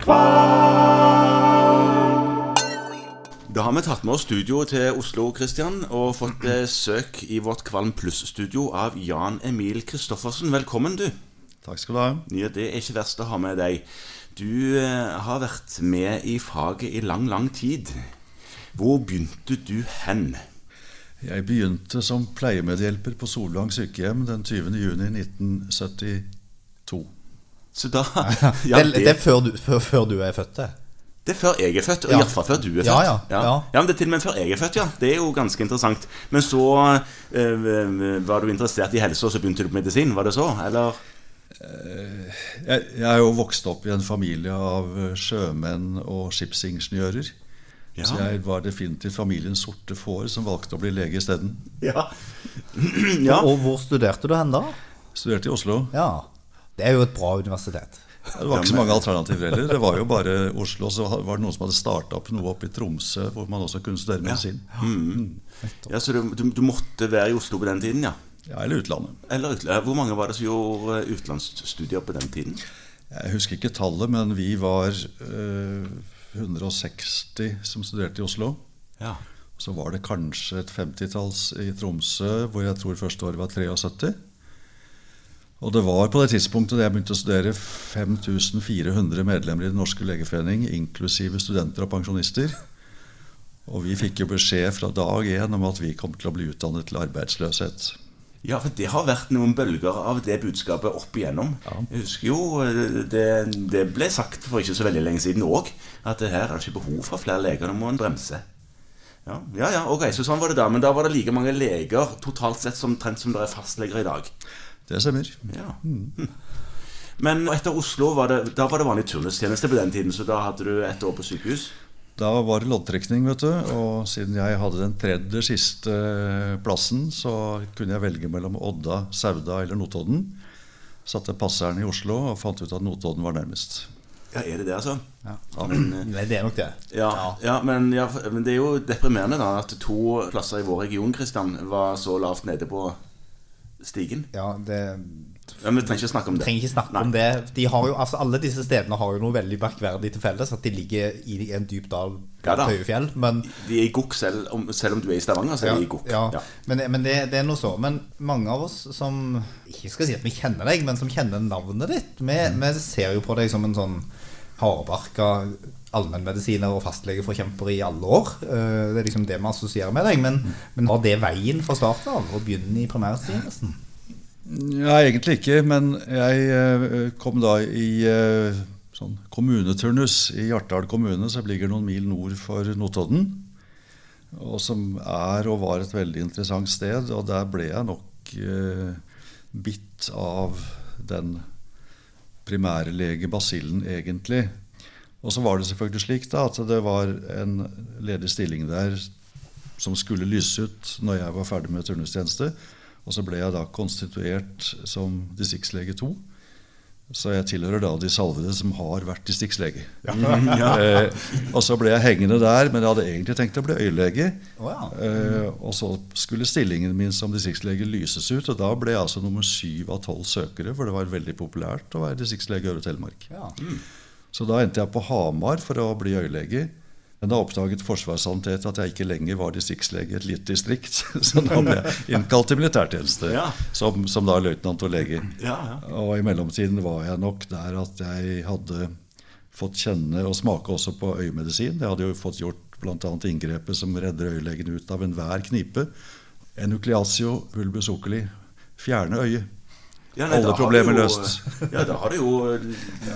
Da har vi tatt med oss studio til Oslo Christian, og fått besøk i vårt Kvalm Pluss-studio av Jan Emil Kristoffersen. Velkommen, du. Takk skal du ha. Ja, Det er ikke verst å ha med deg. Du eh, har vært med i faget i lang, lang tid. Hvor begynte du hen? Jeg begynte som pleiemedhjelper på Solvang sykehjem den 20. juni 1972. Så da det, det, er før du, før, før du er født, det. Det er før jeg er født, og Ja. iallfall før du er født. Ja, ja, ja. ja, men Det er til og med før jeg er født, ja. Det er jo ganske interessant. Men så øh, var du interessert i helse, og så begynte du på medisin? Var det så? Eller? Jeg, jeg er jo vokst opp i en familie av eh, sjømenn og skipsingeniører. Ja. Så jeg var definitivt familiens sorte får som valgte å bli lege isteden. Ja. ja. Og hvor studerte du hen da? Studerte i Oslo. Ja, Det er jo et bra universitet. Det var ikke så mange alternativer heller. Det var jo bare Oslo. Så var det noen som hadde starta opp noe oppe i Tromsø hvor man også kunne studere medisin. ja så du, du, du måtte være i Oslo på den tiden, ja? Ja, eller utlandet. Eller utlandet. Hvor mange var det som gjorde utenlandsstudier på den tiden? Jeg husker ikke tallet, men vi var øh, 160 som studerte i Oslo. Ja. Så var det kanskje et femtitalls i Tromsø, hvor jeg tror første året var 73. Og det var på det tidspunktet da jeg begynte å studere 5400 medlemmer i Den norske legeforening, inklusive studenter og pensjonister. Og vi fikk jo beskjed fra dag én om at vi kom til å bli utdannet til arbeidsløshet. Ja, for det har vært noen bølger av det budskapet opp igjennom. Jeg husker jo eh, det, det ble sagt for ikke så veldig lenge siden òg, at det her er det ikke behov for flere leger, nå må en bremse. Ja, ja, ja, ok, så sånn var det da. Men da var det like mange leger totalt sett som, som det er fastleger i dag. Det stemmer. Ja. Hm. Men etter Oslo var det, da var det vanlig turnustjeneste på den tiden, så da hadde du et år på sykehus? Da var det loddtrekning, vet du. Og siden jeg hadde den tredje siste plassen, så kunne jeg velge mellom Odda, Sauda eller Notodden. Satte passeren i Oslo og fant ut at Notodden var nærmest. Ja, er det det, altså? Ja. Men, eh, Nei, det er nok det. ja, ja, men, ja, men det er jo deprimerende da at to plasser i vår region Kristian, var så lavt nede på stigen. Ja, det Ja, men Vi trenger ikke snakke om det. trenger ikke snakke Nei. om det. De har jo, altså Alle disse stedene har jo noe veldig merkverdig til felles. At de ligger i en dyp dal på ja, høye fjell. Men, De er i gokk selv, selv om du er i Stavanger, så er de i gokk. ja, Ja. men, men det, det er noe så. Men mange av oss som Ikke skal si at vi kjenner deg, men som kjenner navnet ditt, vi, vi ser jo på deg som en sånn hardbarka allmennmedisiner og fastlegeforkjemper i alle år. Eh, Det er liksom det vi assosierer med deg. Men, men var det veien fra starten av å begynne i primærtjenesten? Ja, egentlig ikke, men jeg eh, kom da i eh, sånn kommuneturnus i Hjartdal kommune, som ligger noen mil nord for Notodden. Og som er og var et veldig interessant sted. Og der ble jeg nok bitt av den primærlegebasillen, egentlig. Og så var det selvfølgelig slik da, at det var en ledig stilling der som skulle lyses ut når jeg var ferdig med turnustjeneste. Og så ble jeg da konstituert som distriktslege 2. Så jeg tilhører da de salvede som har vært distriktslege. eh, og så ble jeg hengende der, men jeg hadde egentlig tenkt å bli øyelege. Oh, ja. Eh, og så skulle stillingen min som distriktslege lyses ut, og da ble jeg altså nummer syv av tolv søkere, for det var veldig populært å være distriktslege i Øre Telemark. ja. Så da endte jeg på Hamar for å bli øyelege. Men da oppdaget Forsvarssanitet at jeg ikke lenger var distriktslege i et lite distrikt. Så da ble jeg innkalt til militærtjeneste Ja. som, som da løytnant og lege. Ja, ja. Og i mellomtiden var jeg nok der at jeg hadde fått kjenne og smake også på øyemedisin. Jeg hadde jo fått gjort bl.a. inngrepet som redder øyelegen ut av enhver knipe. Enucleatio vulbus oculi. Fjerne øyet. Ja, Alle problemer løst. Ja, da har du jo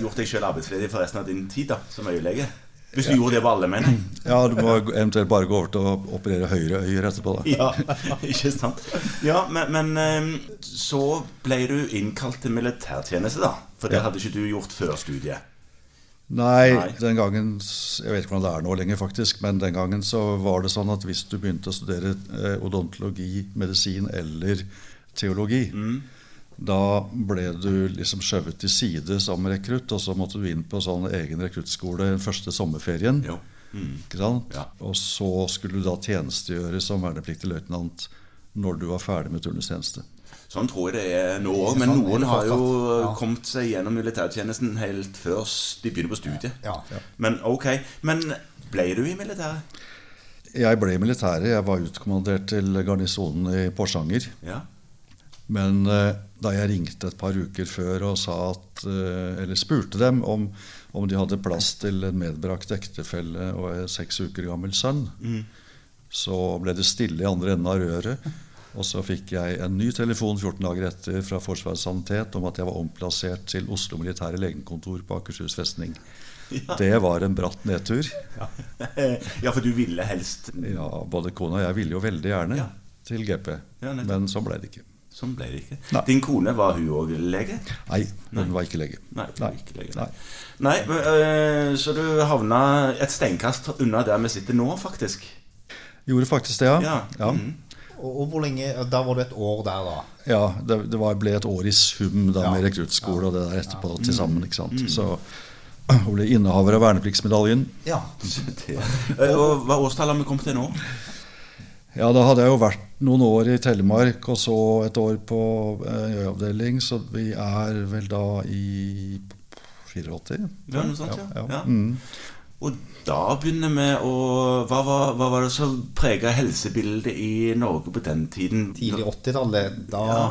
gjort deg sjøl arbeidsledig for resten av din tid da, som øyelege. Hvis du gjorde det på alle, mener jeg. Ja, du må eventuelt bare gå over til å operere høyre øyer etterpå. da. Ja, ikke sant? Ja, men, men eh, så ble du innkalt til militærtjeneste, da. For det hadde ikke du gjort før studiet. Nei, Nei. den gangen Jeg vet ikke hvordan det er nå lenger, faktisk. Men den gangen så var det sånn at hvis du begynte å studere eh, odontologi, medisin eller teologi, da ble du liksom skjøvet til side som rekrutt, og så måtte du inn på sånn egen rekruttskole den første sommerferien. Ja. Mm. Ikke sant? Ja. Og så skulle du da tjenestegjøre som vernepliktig løytnant når du var ferdig med turnustjeneste. Sånn tror jeg det er nå òg, men noen har jo ja. kommet seg gjennom militærtjenesten helt før de begynner på studiet. Ja. Men ok. Men ble du i militæret? Jeg ble i militæret. Jeg var utkommandert til garnisonen i Porsanger. Ja. Men eh, da jeg ringte et par uker før og sa at, eh, eller spurte dem om, om de hadde plass til en medbrakt ektefelle og en seks uker gammel sønn, så ble det stille i andre enden av røret. Og så fikk jeg en ny telefon 14 dager etter fra Forsvarets sanitet om at jeg var omplassert til Oslo militære legekontor på Akershus festning. Det var en bratt nedtur. ja, for du ville helst Ja, Både kona og jeg ville jo veldig gjerne Ja. til GP, Ja, men så ble det ikke. Sånn ble det ikke. Nei. Din kone, var hun òg lege? Nei, hun var ikke lege. Nei, Nei. ikke lege. Nei. Nei, men, øh, Så du havna et steinkast unna der vi sitter nå, faktisk? Gjorde faktisk det, ja. Ja. ja. Mm. Og, og hvor lenge Da var du et år der, da? Ja, det, det var, ble et år i sum da Ja. med rekruttskole og det der etterpå til sammen. ikke sant? Så hun ble innehaver av vernepliktsmedaljen. Ja. Eh, Og hva årstall har vi kommet til nå? Ja, da hadde jeg jo vært noen år i Telemark og så et år på eh, øyeavdeling, så vi er vel da i 84? Ja, noe sånt, ja. ja. Ja. Mm. Og da begynner vi å Hva var, hva var det som prega helsebildet i Norge på den tiden? Tidlig 80-tallet. Da Ja.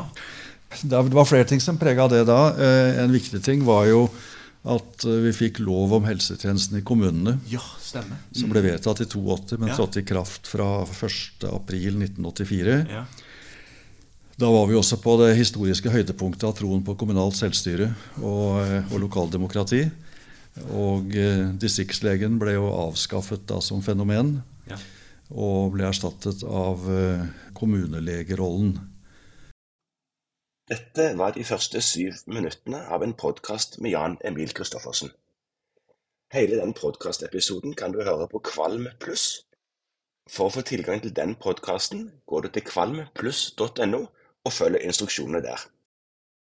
Det var flere ting som prega det da. Eh, En viktig ting var jo at eh, vi fikk lov om helsetjenesten i kommunene. Ja, stemmer. Som ble vedtatt i 82, men Ja. trådte i kraft fra 1.4.1984. Ja. Da var vi også på det historiske høydepunktet av troen på kommunalt selvstyre og, eh, og lokaldemokrati. Og eh, distriktslegen ble jo avskaffet da som fenomen, Ja. og ble erstattet av eh, kommunelegerollen. Dette var de første syv minuttene av en podkast med Jan Emil Kristoffersen. Hele den podkastepisoden kan du høre på Kvalm pluss. For å få tilgang til den podkasten går du til kvalmpluss.no og følger instruksjonene der.